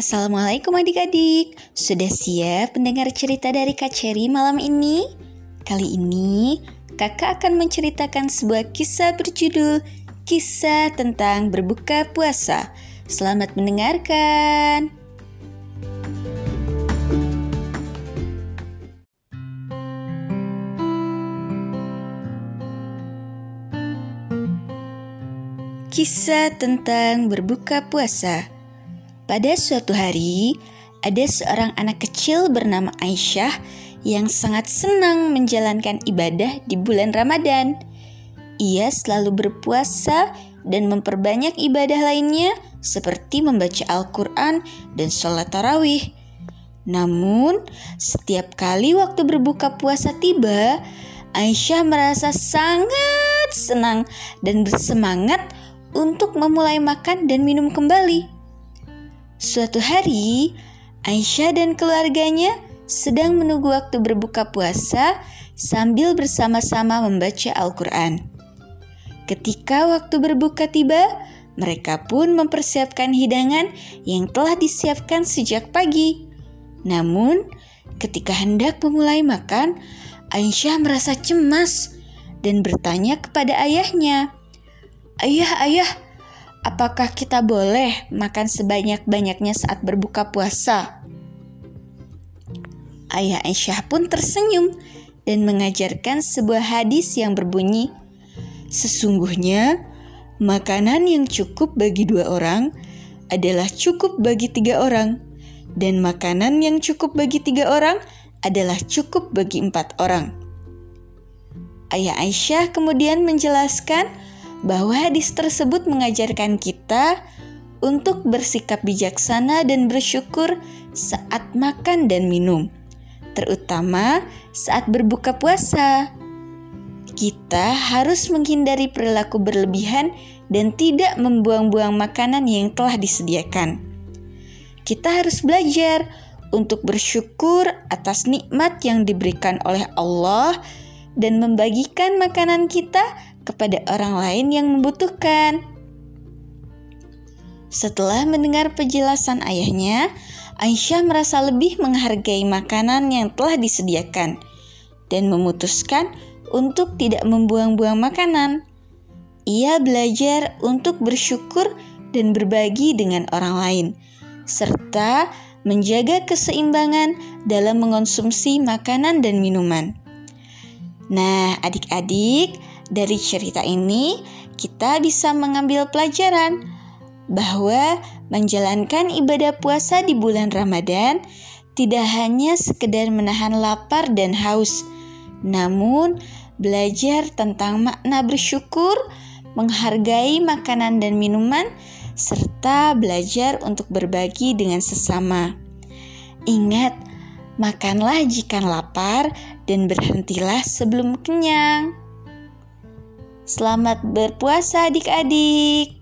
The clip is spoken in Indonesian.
Assalamualaikum adik-adik Sudah siap mendengar cerita dari Kak Cherry malam ini? Kali ini kakak akan menceritakan sebuah kisah berjudul Kisah tentang berbuka puasa Selamat mendengarkan Kisah tentang berbuka puasa. Pada suatu hari, ada seorang anak kecil bernama Aisyah yang sangat senang menjalankan ibadah di bulan Ramadan. Ia selalu berpuasa dan memperbanyak ibadah lainnya seperti membaca Al-Quran dan sholat tarawih. Namun, setiap kali waktu berbuka puasa tiba, Aisyah merasa sangat senang dan bersemangat untuk memulai makan dan minum kembali. Suatu hari, Aisyah dan keluarganya sedang menunggu waktu berbuka puasa sambil bersama-sama membaca Al-Quran. Ketika waktu berbuka tiba, mereka pun mempersiapkan hidangan yang telah disiapkan sejak pagi. Namun, ketika hendak memulai makan, Aisyah merasa cemas dan bertanya kepada ayahnya, Ayah, ayah, apakah kita boleh makan sebanyak-banyaknya saat berbuka puasa? Ayah Aisyah pun tersenyum dan mengajarkan sebuah hadis yang berbunyi, Sesungguhnya, makanan yang cukup bagi dua orang adalah cukup bagi tiga orang, dan makanan yang cukup bagi tiga orang adalah cukup bagi empat orang. Ayah Aisyah kemudian menjelaskan bahwa hadis tersebut mengajarkan kita untuk bersikap bijaksana dan bersyukur saat makan dan minum, terutama saat berbuka puasa. Kita harus menghindari perilaku berlebihan dan tidak membuang-buang makanan yang telah disediakan. Kita harus belajar untuk bersyukur atas nikmat yang diberikan oleh Allah dan membagikan makanan kita kepada orang lain yang membutuhkan. Setelah mendengar penjelasan ayahnya, Aisyah merasa lebih menghargai makanan yang telah disediakan dan memutuskan untuk tidak membuang-buang makanan. Ia belajar untuk bersyukur dan berbagi dengan orang lain, serta menjaga keseimbangan dalam mengonsumsi makanan dan minuman. Nah, adik-adik, dari cerita ini kita bisa mengambil pelajaran bahwa menjalankan ibadah puasa di bulan Ramadan tidak hanya sekedar menahan lapar dan haus, namun belajar tentang makna bersyukur, menghargai makanan dan minuman, serta belajar untuk berbagi dengan sesama. Ingat, makanlah jika lapar dan berhentilah sebelum kenyang. Selamat berpuasa adik-adik.